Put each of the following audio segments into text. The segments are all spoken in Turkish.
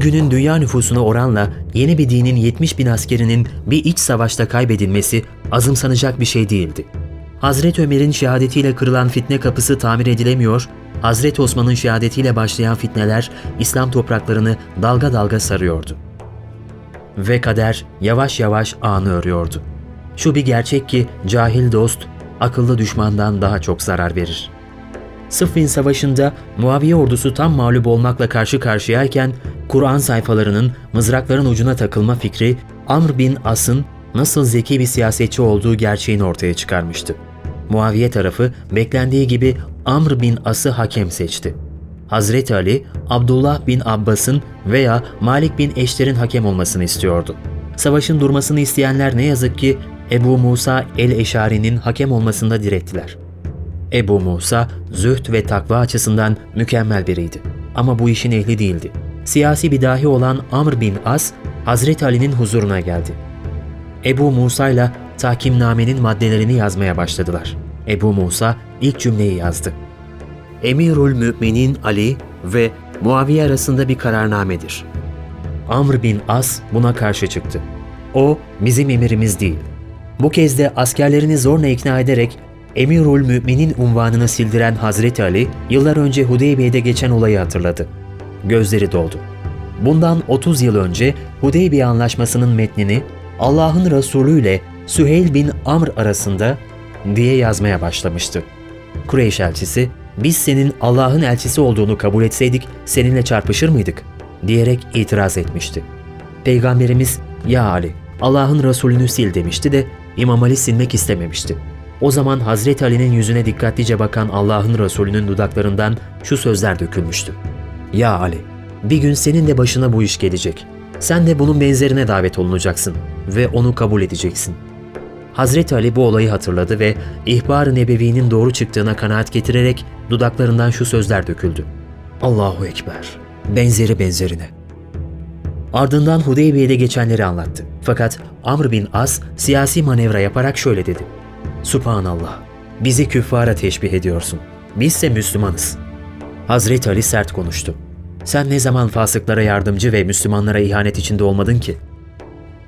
Günün dünya nüfusuna oranla yeni bir dinin 70 bin askerinin bir iç savaşta kaybedilmesi azımsanacak bir şey değildi. Hazreti Ömer'in şehadetiyle kırılan fitne kapısı tamir edilemiyor, Hazreti Osman'ın şehadetiyle başlayan fitneler İslam topraklarını dalga dalga sarıyordu. Ve kader yavaş yavaş anı örüyordu. Şu bir gerçek ki cahil dost, akıllı düşmandan daha çok zarar verir. Sıffin Savaşı'nda Muaviye ordusu tam mağlup olmakla karşı karşıyayken Kur'an sayfalarının mızrakların ucuna takılma fikri Amr bin As'ın nasıl zeki bir siyasetçi olduğu gerçeğini ortaya çıkarmıştı. Muaviye tarafı beklendiği gibi Amr bin As'ı hakem seçti. Hazreti Ali, Abdullah bin Abbas'ın veya Malik bin Eşter'in hakem olmasını istiyordu. Savaşın durmasını isteyenler ne yazık ki Ebu Musa el-Eşari'nin hakem olmasında direttiler. Ebu Musa, zühd ve takva açısından mükemmel biriydi. Ama bu işin ehli değildi. Siyasi bir dahi olan Amr bin As, Hazreti Ali'nin huzuruna geldi. Ebu Musa ile tahkimnamenin maddelerini yazmaya başladılar. Ebu Musa ilk cümleyi yazdı. Emirül Müminin Ali ve Muaviye arasında bir kararnamedir. Amr bin As buna karşı çıktı. O bizim emirimiz değil. Bu kez de askerlerini zorla ikna ederek Emirül Müminin unvanını sildiren Hazreti Ali, yıllar önce Hudeybiye'de geçen olayı hatırladı. Gözleri doldu. Bundan 30 yıl önce Hudeybiye Anlaşması'nın metnini Allah'ın Resulü ile Süheyl bin Amr arasında diye yazmaya başlamıştı. Kureyş elçisi, biz senin Allah'ın elçisi olduğunu kabul etseydik seninle çarpışır mıydık? diyerek itiraz etmişti. Peygamberimiz, ya Ali, Allah'ın Resulünü sil demişti de İmam Ali silmek istememişti. O zaman Hazreti Ali'nin yüzüne dikkatlice bakan Allah'ın Resulü'nün dudaklarından şu sözler dökülmüştü. Ya Ali, bir gün senin de başına bu iş gelecek. Sen de bunun benzerine davet olunacaksın ve onu kabul edeceksin. Hazreti Ali bu olayı hatırladı ve İhbar-ı Nebevi'nin doğru çıktığına kanaat getirerek dudaklarından şu sözler döküldü. Allahu Ekber. Benzeri benzerine. Ardından Hudeybiye'de geçenleri anlattı. Fakat Amr bin As siyasi manevra yaparak şöyle dedi. Subhanallah, bizi küffara teşbih ediyorsun. Bizse Müslümanız. Hazreti Ali sert konuştu. Sen ne zaman fasıklara yardımcı ve Müslümanlara ihanet içinde olmadın ki?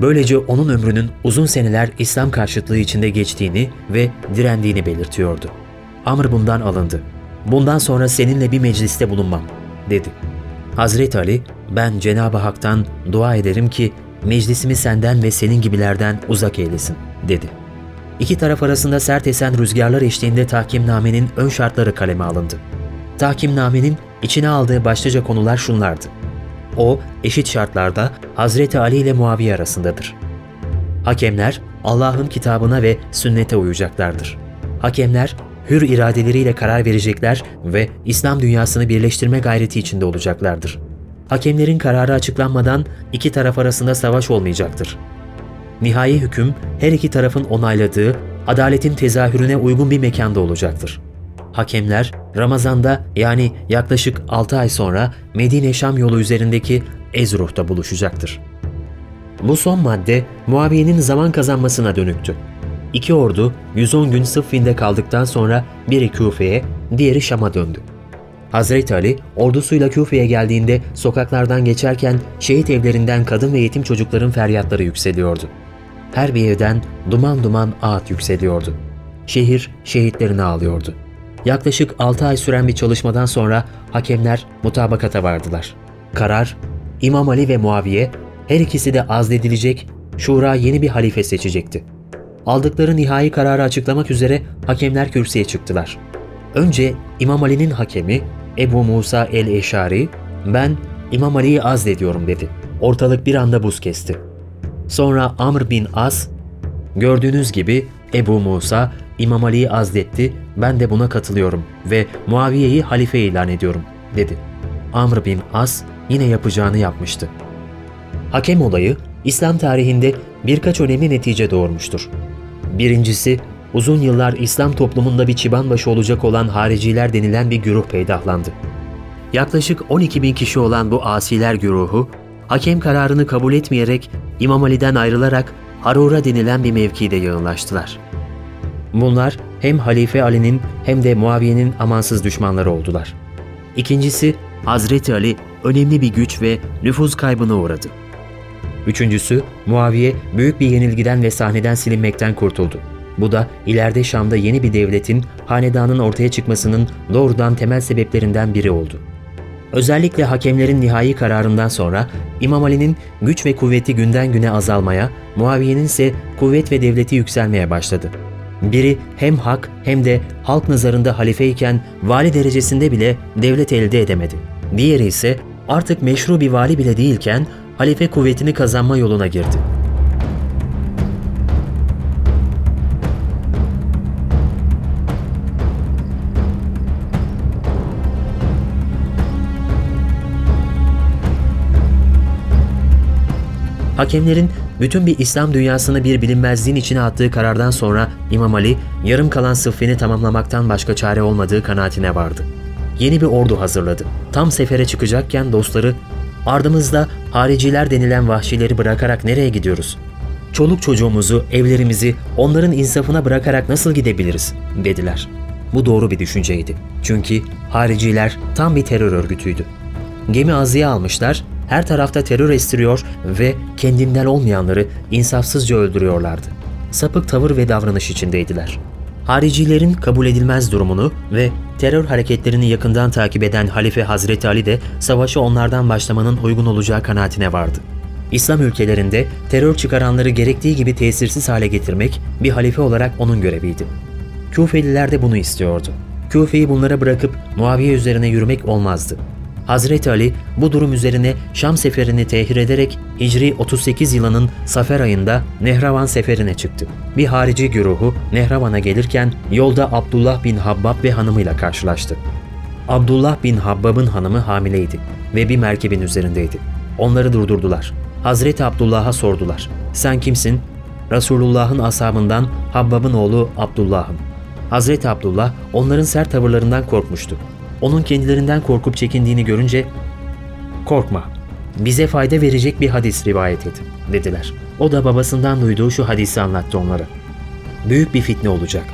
Böylece onun ömrünün uzun seneler İslam karşıtlığı içinde geçtiğini ve direndiğini belirtiyordu. Amr bundan alındı. Bundan sonra seninle bir mecliste bulunmam, dedi. Hazreti Ali, ben Cenab-ı Hak'tan dua ederim ki meclisimi senden ve senin gibilerden uzak eylesin, dedi. İki taraf arasında sert esen rüzgarlar eşliğinde tahkimnamenin ön şartları kaleme alındı. Tahkimnamenin içine aldığı başlıca konular şunlardı. O, eşit şartlarda Hazreti Ali ile Muaviye arasındadır. Hakemler, Allah'ın kitabına ve sünnete uyacaklardır. Hakemler, hür iradeleriyle karar verecekler ve İslam dünyasını birleştirme gayreti içinde olacaklardır. Hakemlerin kararı açıklanmadan iki taraf arasında savaş olmayacaktır. Nihai hüküm her iki tarafın onayladığı, adaletin tezahürüne uygun bir mekanda olacaktır. Hakemler Ramazan'da yani yaklaşık 6 ay sonra Medine-Şam yolu üzerindeki Ezruh'ta buluşacaktır. Bu son madde Muaviye'nin zaman kazanmasına dönüktü. İki ordu 110 gün Sıffin'de kaldıktan sonra biri Küfe'ye, diğeri Şam'a döndü. Hazreti Ali ordusuyla Küfe'ye geldiğinde sokaklardan geçerken şehit evlerinden kadın ve yetim çocukların feryatları yükseliyordu. Her bir evden duman duman ağıt yükseliyordu. Şehir şehitlerini ağlıyordu. Yaklaşık 6 ay süren bir çalışmadan sonra hakemler mutabakata vardılar. Karar, İmam Ali ve Muaviye her ikisi de azledilecek, şura yeni bir halife seçecekti. Aldıkları nihai kararı açıklamak üzere hakemler kürsüye çıktılar. Önce İmam Ali'nin hakemi Ebu Musa el-Eşari, ben İmam Ali'yi azlediyorum dedi. Ortalık bir anda buz kesti. Sonra Amr bin As, gördüğünüz gibi Ebu Musa İmam Ali'yi azletti, ben de buna katılıyorum ve Muaviye'yi halife ilan ediyorum, dedi. Amr bin As yine yapacağını yapmıştı. Hakem olayı İslam tarihinde birkaç önemli netice doğurmuştur. Birincisi, uzun yıllar İslam toplumunda bir çıbanbaşı olacak olan hariciler denilen bir güruh peydahlandı. Yaklaşık 12 bin kişi olan bu asiler güruhu, hakem kararını kabul etmeyerek İmam Ali'den ayrılarak Harura denilen bir mevkide yığınlaştılar. Bunlar hem Halife Ali'nin hem de Muaviye'nin amansız düşmanları oldular. İkincisi, Hazreti Ali önemli bir güç ve nüfuz kaybına uğradı. Üçüncüsü, Muaviye büyük bir yenilgiden ve sahneden silinmekten kurtuldu. Bu da ileride Şam'da yeni bir devletin, hanedanın ortaya çıkmasının doğrudan temel sebeplerinden biri oldu. Özellikle hakemlerin nihai kararından sonra İmam Ali'nin güç ve kuvveti günden güne azalmaya, Muaviye'nin ise kuvvet ve devleti yükselmeye başladı. Biri hem hak hem de halk nazarında halifeyken vali derecesinde bile devlet elde edemedi. Diğeri ise artık meşru bir vali bile değilken halife kuvvetini kazanma yoluna girdi. Hakemlerin bütün bir İslam dünyasını bir bilinmezliğin içine attığı karardan sonra İmam Ali yarım kalan sıffini tamamlamaktan başka çare olmadığı kanaatine vardı. Yeni bir ordu hazırladı. Tam sefere çıkacakken dostları ardımızda hariciler denilen vahşileri bırakarak nereye gidiyoruz? Çoluk çocuğumuzu, evlerimizi onların insafına bırakarak nasıl gidebiliriz? dediler. Bu doğru bir düşünceydi. Çünkü hariciler tam bir terör örgütüydü. Gemi azıya almışlar, her tarafta terör estiriyor ve kendinden olmayanları insafsızca öldürüyorlardı. Sapık tavır ve davranış içindeydiler. Haricilerin kabul edilmez durumunu ve terör hareketlerini yakından takip eden Halife Hazreti Ali de savaşı onlardan başlamanın uygun olacağı kanaatine vardı. İslam ülkelerinde terör çıkaranları gerektiği gibi tesirsiz hale getirmek bir halife olarak onun göreviydi. Küfeliler de bunu istiyordu. Küfe'yi bunlara bırakıp Muaviye üzerine yürümek olmazdı. Hazreti Ali bu durum üzerine Şam seferini tehir ederek Hicri 38 yılının Safer ayında Nehravan seferine çıktı. Bir harici güruhu Nehravan'a gelirken yolda Abdullah bin Habbab ve hanımıyla karşılaştı. Abdullah bin Habbab'ın hanımı hamileydi ve bir merkebin üzerindeydi. Onları durdurdular. Hazreti Abdullah'a sordular. Sen kimsin? Resulullah'ın ashabından Habbab'ın oğlu Abdullah'ım. Hazreti Abdullah onların sert tavırlarından korkmuştu. Onun kendilerinden korkup çekindiğini görünce "Korkma. Bize fayda verecek bir hadis rivayet et." dediler. O da babasından duyduğu şu hadisi anlattı onlara. Büyük bir fitne olacak.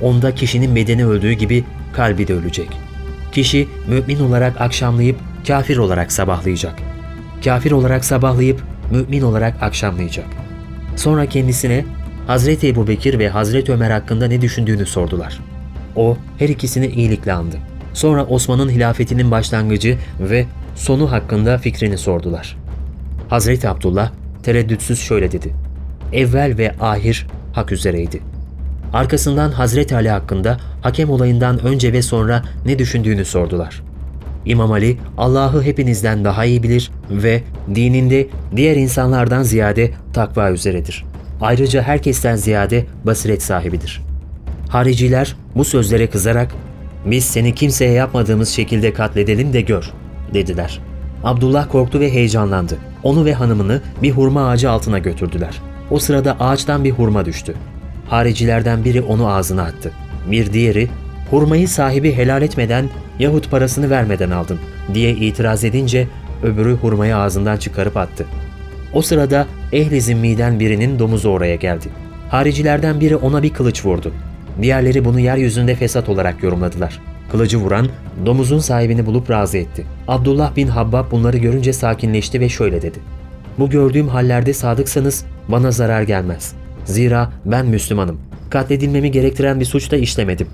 Onda kişinin bedeni öldüğü gibi kalbi de ölecek. Kişi mümin olarak akşamlayıp kafir olarak sabahlayacak. Kafir olarak sabahlayıp mümin olarak akşamlayacak. Sonra kendisine Hazreti Ebu Bekir ve Hazreti Ömer hakkında ne düşündüğünü sordular. O her ikisini iyilikle andı. Sonra Osman'ın hilafetinin başlangıcı ve sonu hakkında fikrini sordular. Hazreti Abdullah tereddütsüz şöyle dedi. Evvel ve ahir hak üzereydi. Arkasından Hazreti Ali hakkında hakem olayından önce ve sonra ne düşündüğünü sordular. İmam Ali Allah'ı hepinizden daha iyi bilir ve dininde diğer insanlardan ziyade takva üzeredir. Ayrıca herkesten ziyade basiret sahibidir. Hariciler bu sözlere kızarak biz seni kimseye yapmadığımız şekilde katledelim de gör, dediler. Abdullah korktu ve heyecanlandı. Onu ve hanımını bir hurma ağacı altına götürdüler. O sırada ağaçtan bir hurma düştü. Haricilerden biri onu ağzına attı. Bir diğeri, hurmayı sahibi helal etmeden yahut parasını vermeden aldın diye itiraz edince öbürü hurmayı ağzından çıkarıp attı. O sırada ehli zimmiden birinin domuzu oraya geldi. Haricilerden biri ona bir kılıç vurdu. Diğerleri bunu yeryüzünde fesat olarak yorumladılar. Kılıcı vuran domuzun sahibini bulup razı etti. Abdullah bin Habbab bunları görünce sakinleşti ve şöyle dedi. Bu gördüğüm hallerde sadıksanız bana zarar gelmez. Zira ben Müslümanım. Katledilmemi gerektiren bir suç da işlemedim.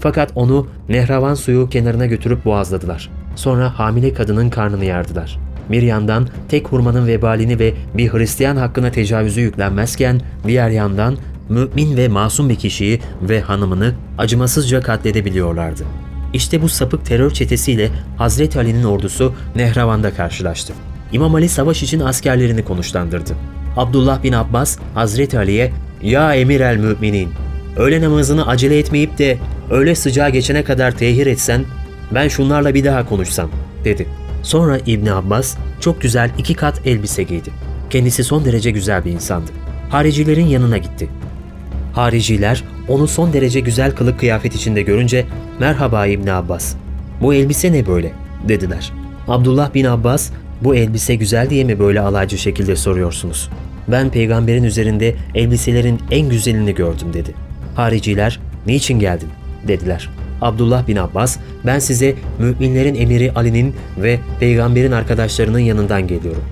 Fakat onu Nehravan suyu kenarına götürüp boğazladılar. Sonra hamile kadının karnını yardılar. Bir yandan tek hurmanın vebalini ve bir Hristiyan hakkına tecavüzü yüklenmezken diğer yandan mümin ve masum bir kişiyi ve hanımını acımasızca katledebiliyorlardı. İşte bu sapık terör çetesiyle Hazreti Ali'nin ordusu Nehravan'da karşılaştı. İmam Ali savaş için askerlerini konuşlandırdı. Abdullah bin Abbas Hazreti Ali'ye ''Ya emir el müminin, öğle namazını acele etmeyip de öğle sıcağı geçene kadar tehir etsen, ben şunlarla bir daha konuşsam.'' dedi. Sonra İbni Abbas çok güzel iki kat elbise giydi. Kendisi son derece güzel bir insandı. Haricilerin yanına gitti. Hariciler onu son derece güzel kılık kıyafet içinde görünce merhaba İbni Abbas. Bu elbise ne böyle dediler. Abdullah bin Abbas bu elbise güzel diye mi böyle alaycı şekilde soruyorsunuz? Ben peygamberin üzerinde elbiselerin en güzelini gördüm dedi. Hariciler niçin geldin dediler. Abdullah bin Abbas, ben size müminlerin emiri Ali'nin ve peygamberin arkadaşlarının yanından geliyorum.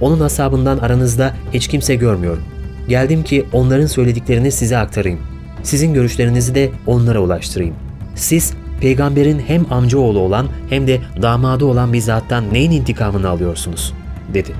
Onun ashabından aranızda hiç kimse görmüyorum. Geldim ki onların söylediklerini size aktarayım. Sizin görüşlerinizi de onlara ulaştırayım. Siz peygamberin hem amcaoğlu olan hem de damadı olan bir zattan neyin intikamını alıyorsunuz? dedi.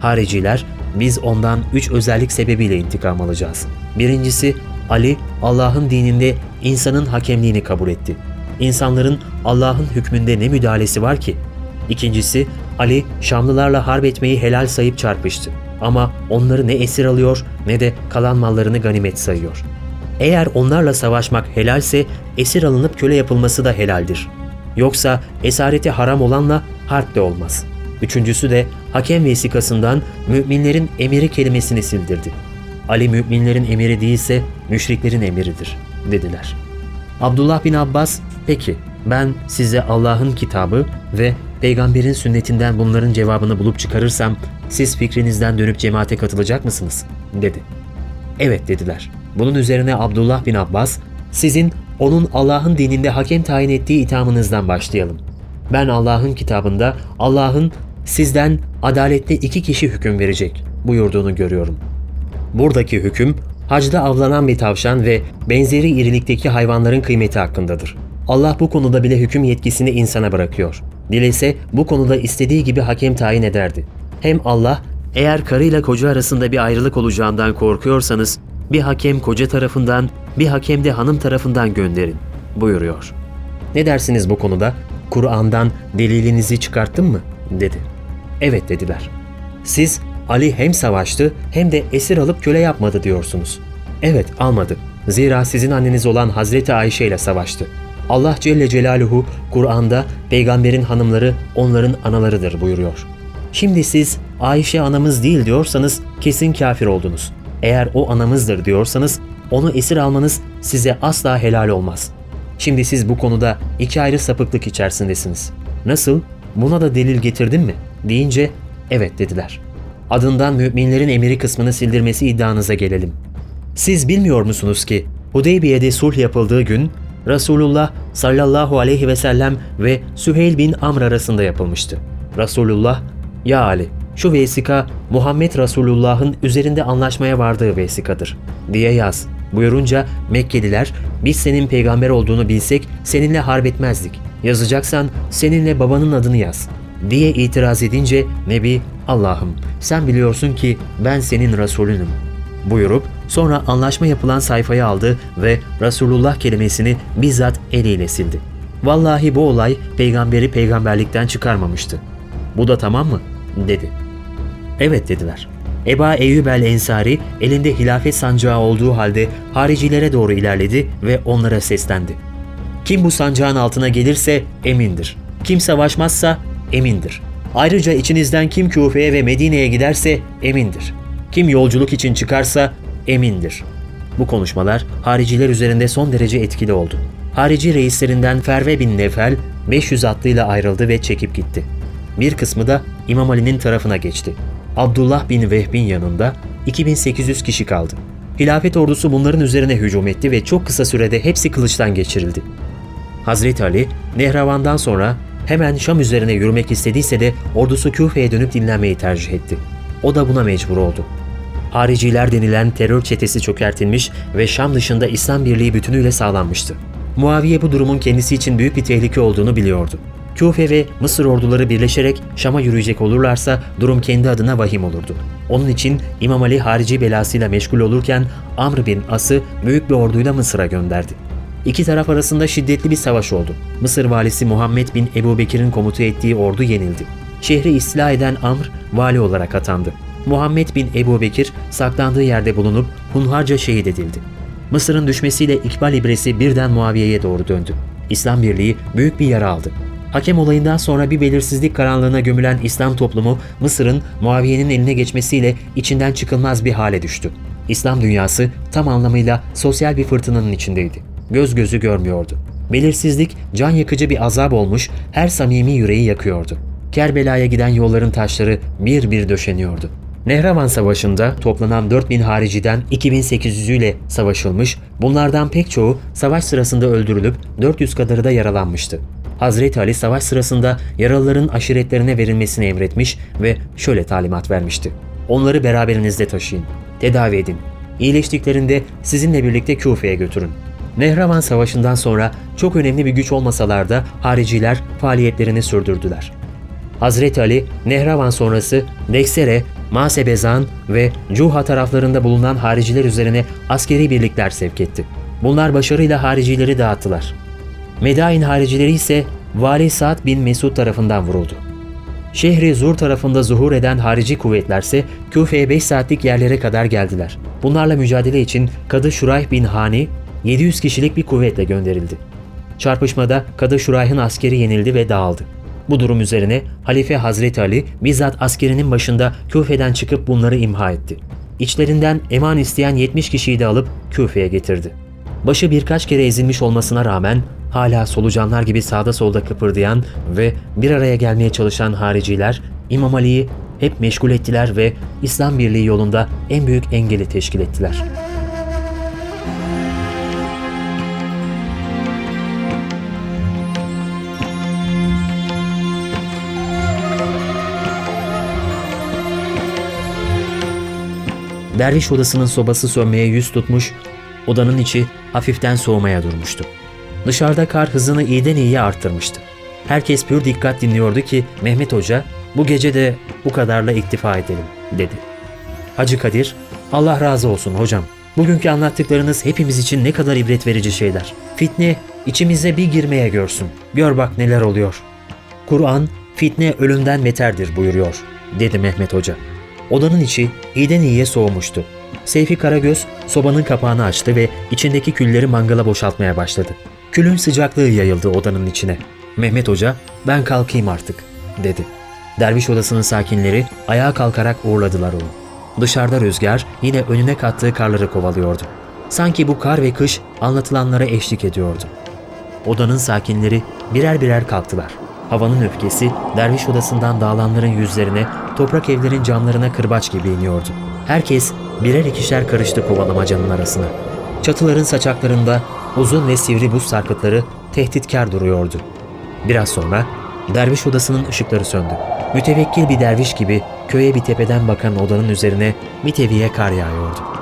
Hariciler, biz ondan üç özellik sebebiyle intikam alacağız. Birincisi, Ali Allah'ın dininde insanın hakemliğini kabul etti. İnsanların Allah'ın hükmünde ne müdahalesi var ki? İkincisi, Ali Şamlılarla harp etmeyi helal sayıp çarpıştı. Ama onları ne esir alıyor ne de kalan mallarını ganimet sayıyor. Eğer onlarla savaşmak helalse esir alınıp köle yapılması da helaldir. Yoksa esareti haram olanla harp de olmaz. Üçüncüsü de hakem vesikasından müminlerin emiri kelimesini sildirdi. Ali müminlerin emiri değilse müşriklerin emiridir dediler. Abdullah bin Abbas, peki ben size Allah'ın kitabı ve peygamberin sünnetinden bunların cevabını bulup çıkarırsam siz fikrinizden dönüp cemaate katılacak mısınız? dedi. Evet dediler. Bunun üzerine Abdullah bin Abbas, sizin onun Allah'ın dininde hakem tayin ettiği ithamınızdan başlayalım. Ben Allah'ın kitabında Allah'ın sizden adaletli iki kişi hüküm verecek buyurduğunu görüyorum. Buradaki hüküm hacda avlanan bir tavşan ve benzeri irilikteki hayvanların kıymeti hakkındadır. Allah bu konuda bile hüküm yetkisini insana bırakıyor. Dilese bu konuda istediği gibi hakem tayin ederdi. Hem Allah eğer karıyla koca arasında bir ayrılık olacağından korkuyorsanız bir hakem koca tarafından bir hakem de hanım tarafından gönderin buyuruyor. Ne dersiniz bu konuda? Kur'an'dan delilinizi çıkarttın mı? dedi. Evet dediler. Siz Ali hem savaştı hem de esir alıp köle yapmadı diyorsunuz. Evet almadı. Zira sizin anneniz olan Hazreti Ayşe ile savaştı. Allah Celle Celaluhu Kur'an'da peygamberin hanımları onların analarıdır buyuruyor. Şimdi siz Ayşe anamız değil diyorsanız kesin kafir oldunuz. Eğer o anamızdır diyorsanız onu esir almanız size asla helal olmaz. Şimdi siz bu konuda iki ayrı sapıklık içerisindesiniz. Nasıl? Buna da delil getirdin mi? deyince evet dediler. Adından müminlerin emiri kısmını sildirmesi iddianıza gelelim. Siz bilmiyor musunuz ki Hudeybiye'de sulh yapıldığı gün Resulullah sallallahu aleyhi ve sellem ve Süheyl bin Amr arasında yapılmıştı. Resulullah, ya Ali şu vesika Muhammed Resulullah'ın üzerinde anlaşmaya vardığı vesikadır diye yaz. Buyurunca Mekkeliler biz senin peygamber olduğunu bilsek seninle harp etmezdik. Yazacaksan seninle babanın adını yaz diye itiraz edince Nebi Allah'ım sen biliyorsun ki ben senin Resulünüm buyurup sonra anlaşma yapılan sayfayı aldı ve Resulullah kelimesini bizzat eliyle sildi. Vallahi bu olay peygamberi peygamberlikten çıkarmamıştı. Bu da tamam mı? dedi. Evet dediler. Eba Eyyub el Ensari elinde hilafet sancağı olduğu halde haricilere doğru ilerledi ve onlara seslendi. Kim bu sancağın altına gelirse emindir. Kim savaşmazsa emindir. Ayrıca içinizden kim Küfe'ye ve Medine'ye giderse emindir. Kim yolculuk için çıkarsa emindir. Bu konuşmalar hariciler üzerinde son derece etkili oldu. Harici reislerinden Ferve bin Nefel 500 atlıyla ayrıldı ve çekip gitti. Bir kısmı da İmam Ali'nin tarafına geçti. Abdullah bin Vehb'in yanında 2800 kişi kaldı. Hilafet ordusu bunların üzerine hücum etti ve çok kısa sürede hepsi kılıçtan geçirildi. Hazreti Ali, Nehravan'dan sonra hemen Şam üzerine yürümek istediyse de ordusu Küfe'ye dönüp dinlenmeyi tercih etti. O da buna mecbur oldu. Hariciler denilen terör çetesi çökertilmiş ve Şam dışında İslam birliği bütünüyle sağlanmıştı. Muaviye bu durumun kendisi için büyük bir tehlike olduğunu biliyordu. Küfe ve Mısır orduları birleşerek Şam'a yürüyecek olurlarsa durum kendi adına vahim olurdu. Onun için İmam Ali harici belasıyla meşgul olurken Amr bin As'ı büyük bir orduyla Mısır'a gönderdi. İki taraf arasında şiddetli bir savaş oldu. Mısır valisi Muhammed bin Ebu Bekir'in komuta ettiği ordu yenildi. Şehri istila eden Amr vali olarak atandı. Muhammed bin Ebu Bekir saklandığı yerde bulunup hunharca şehit edildi. Mısır'ın düşmesiyle İkbal ibresi birden Muaviye'ye doğru döndü. İslam Birliği büyük bir yara aldı. Hakem olayından sonra bir belirsizlik karanlığına gömülen İslam toplumu Mısır'ın Muaviye'nin eline geçmesiyle içinden çıkılmaz bir hale düştü. İslam dünyası tam anlamıyla sosyal bir fırtınanın içindeydi. Göz gözü görmüyordu. Belirsizlik can yakıcı bir azap olmuş, her samimi yüreği yakıyordu. Kerbela'ya giden yolların taşları bir bir döşeniyordu. Nehravan Savaşı'nda toplanan 4000 hariciden 2800'üyle savaşılmış, bunlardan pek çoğu savaş sırasında öldürülüp 400 kadarı da yaralanmıştı. Hazreti Ali savaş sırasında yaralıların aşiretlerine verilmesini emretmiş ve şöyle talimat vermişti. Onları beraberinizde taşıyın, tedavi edin. İyileştiklerinde sizinle birlikte Küfe'ye götürün. Nehravan Savaşı'ndan sonra çok önemli bir güç olmasalar da hariciler faaliyetlerini sürdürdüler. Hazreti Ali, Nehravan sonrası Deksere, Masebezan ve Cuha taraflarında bulunan hariciler üzerine askeri birlikler sevk etti. Bunlar başarıyla haricileri dağıttılar. Medain haricileri ise Vali Sa'd bin Mesud tarafından vuruldu. Şehri Zur tarafında zuhur eden harici kuvvetlerse Küfe'ye 5 saatlik yerlere kadar geldiler. Bunlarla mücadele için Kadı Şurayh bin Hani 700 kişilik bir kuvvetle gönderildi. Çarpışmada Kadı Şurayh'ın askeri yenildi ve dağıldı. Bu durum üzerine Halife Hazreti Ali bizzat askerinin başında Küfe'den çıkıp bunları imha etti. İçlerinden eman isteyen 70 kişiyi de alıp Küfe'ye getirdi. Başı birkaç kere ezilmiş olmasına rağmen hala solucanlar gibi sağda solda kıpırdayan ve bir araya gelmeye çalışan hariciler İmam Ali'yi hep meşgul ettiler ve İslam Birliği yolunda en büyük engeli teşkil ettiler. Derviş odasının sobası sönmeye yüz tutmuş, odanın içi hafiften soğumaya durmuştu. Dışarıda kar hızını iyiden iyiye arttırmıştı. Herkes pür dikkat dinliyordu ki Mehmet Hoca bu gece de bu kadarla iktifa edelim dedi. Hacı Kadir, Allah razı olsun hocam. Bugünkü anlattıklarınız hepimiz için ne kadar ibret verici şeyler. Fitne içimize bir girmeye görsün. Gör bak neler oluyor. Kur'an fitne ölümden beterdir buyuruyor dedi Mehmet Hoca. Odanın içi iyiden iyiye soğumuştu. Seyfi Karagöz sobanın kapağını açtı ve içindeki külleri mangala boşaltmaya başladı. Külün sıcaklığı yayıldı odanın içine. Mehmet Hoca, ben kalkayım artık, dedi. Derviş odasının sakinleri ayağa kalkarak uğurladılar onu. Dışarıda rüzgar yine önüne kattığı karları kovalıyordu. Sanki bu kar ve kış anlatılanlara eşlik ediyordu. Odanın sakinleri birer birer kalktılar. Havanın öfkesi derviş odasından dağılanların yüzlerine, toprak evlerin camlarına kırbaç gibi iniyordu. Herkes birer ikişer karıştı kovalamacanın arasına. Çatıların saçaklarında uzun ve sivri buz sarkıtları tehditkar duruyordu. Biraz sonra derviş odasının ışıkları söndü. Mütevekkil bir derviş gibi köye bir tepeden bakan odanın üzerine bir teviye kar yağıyordu.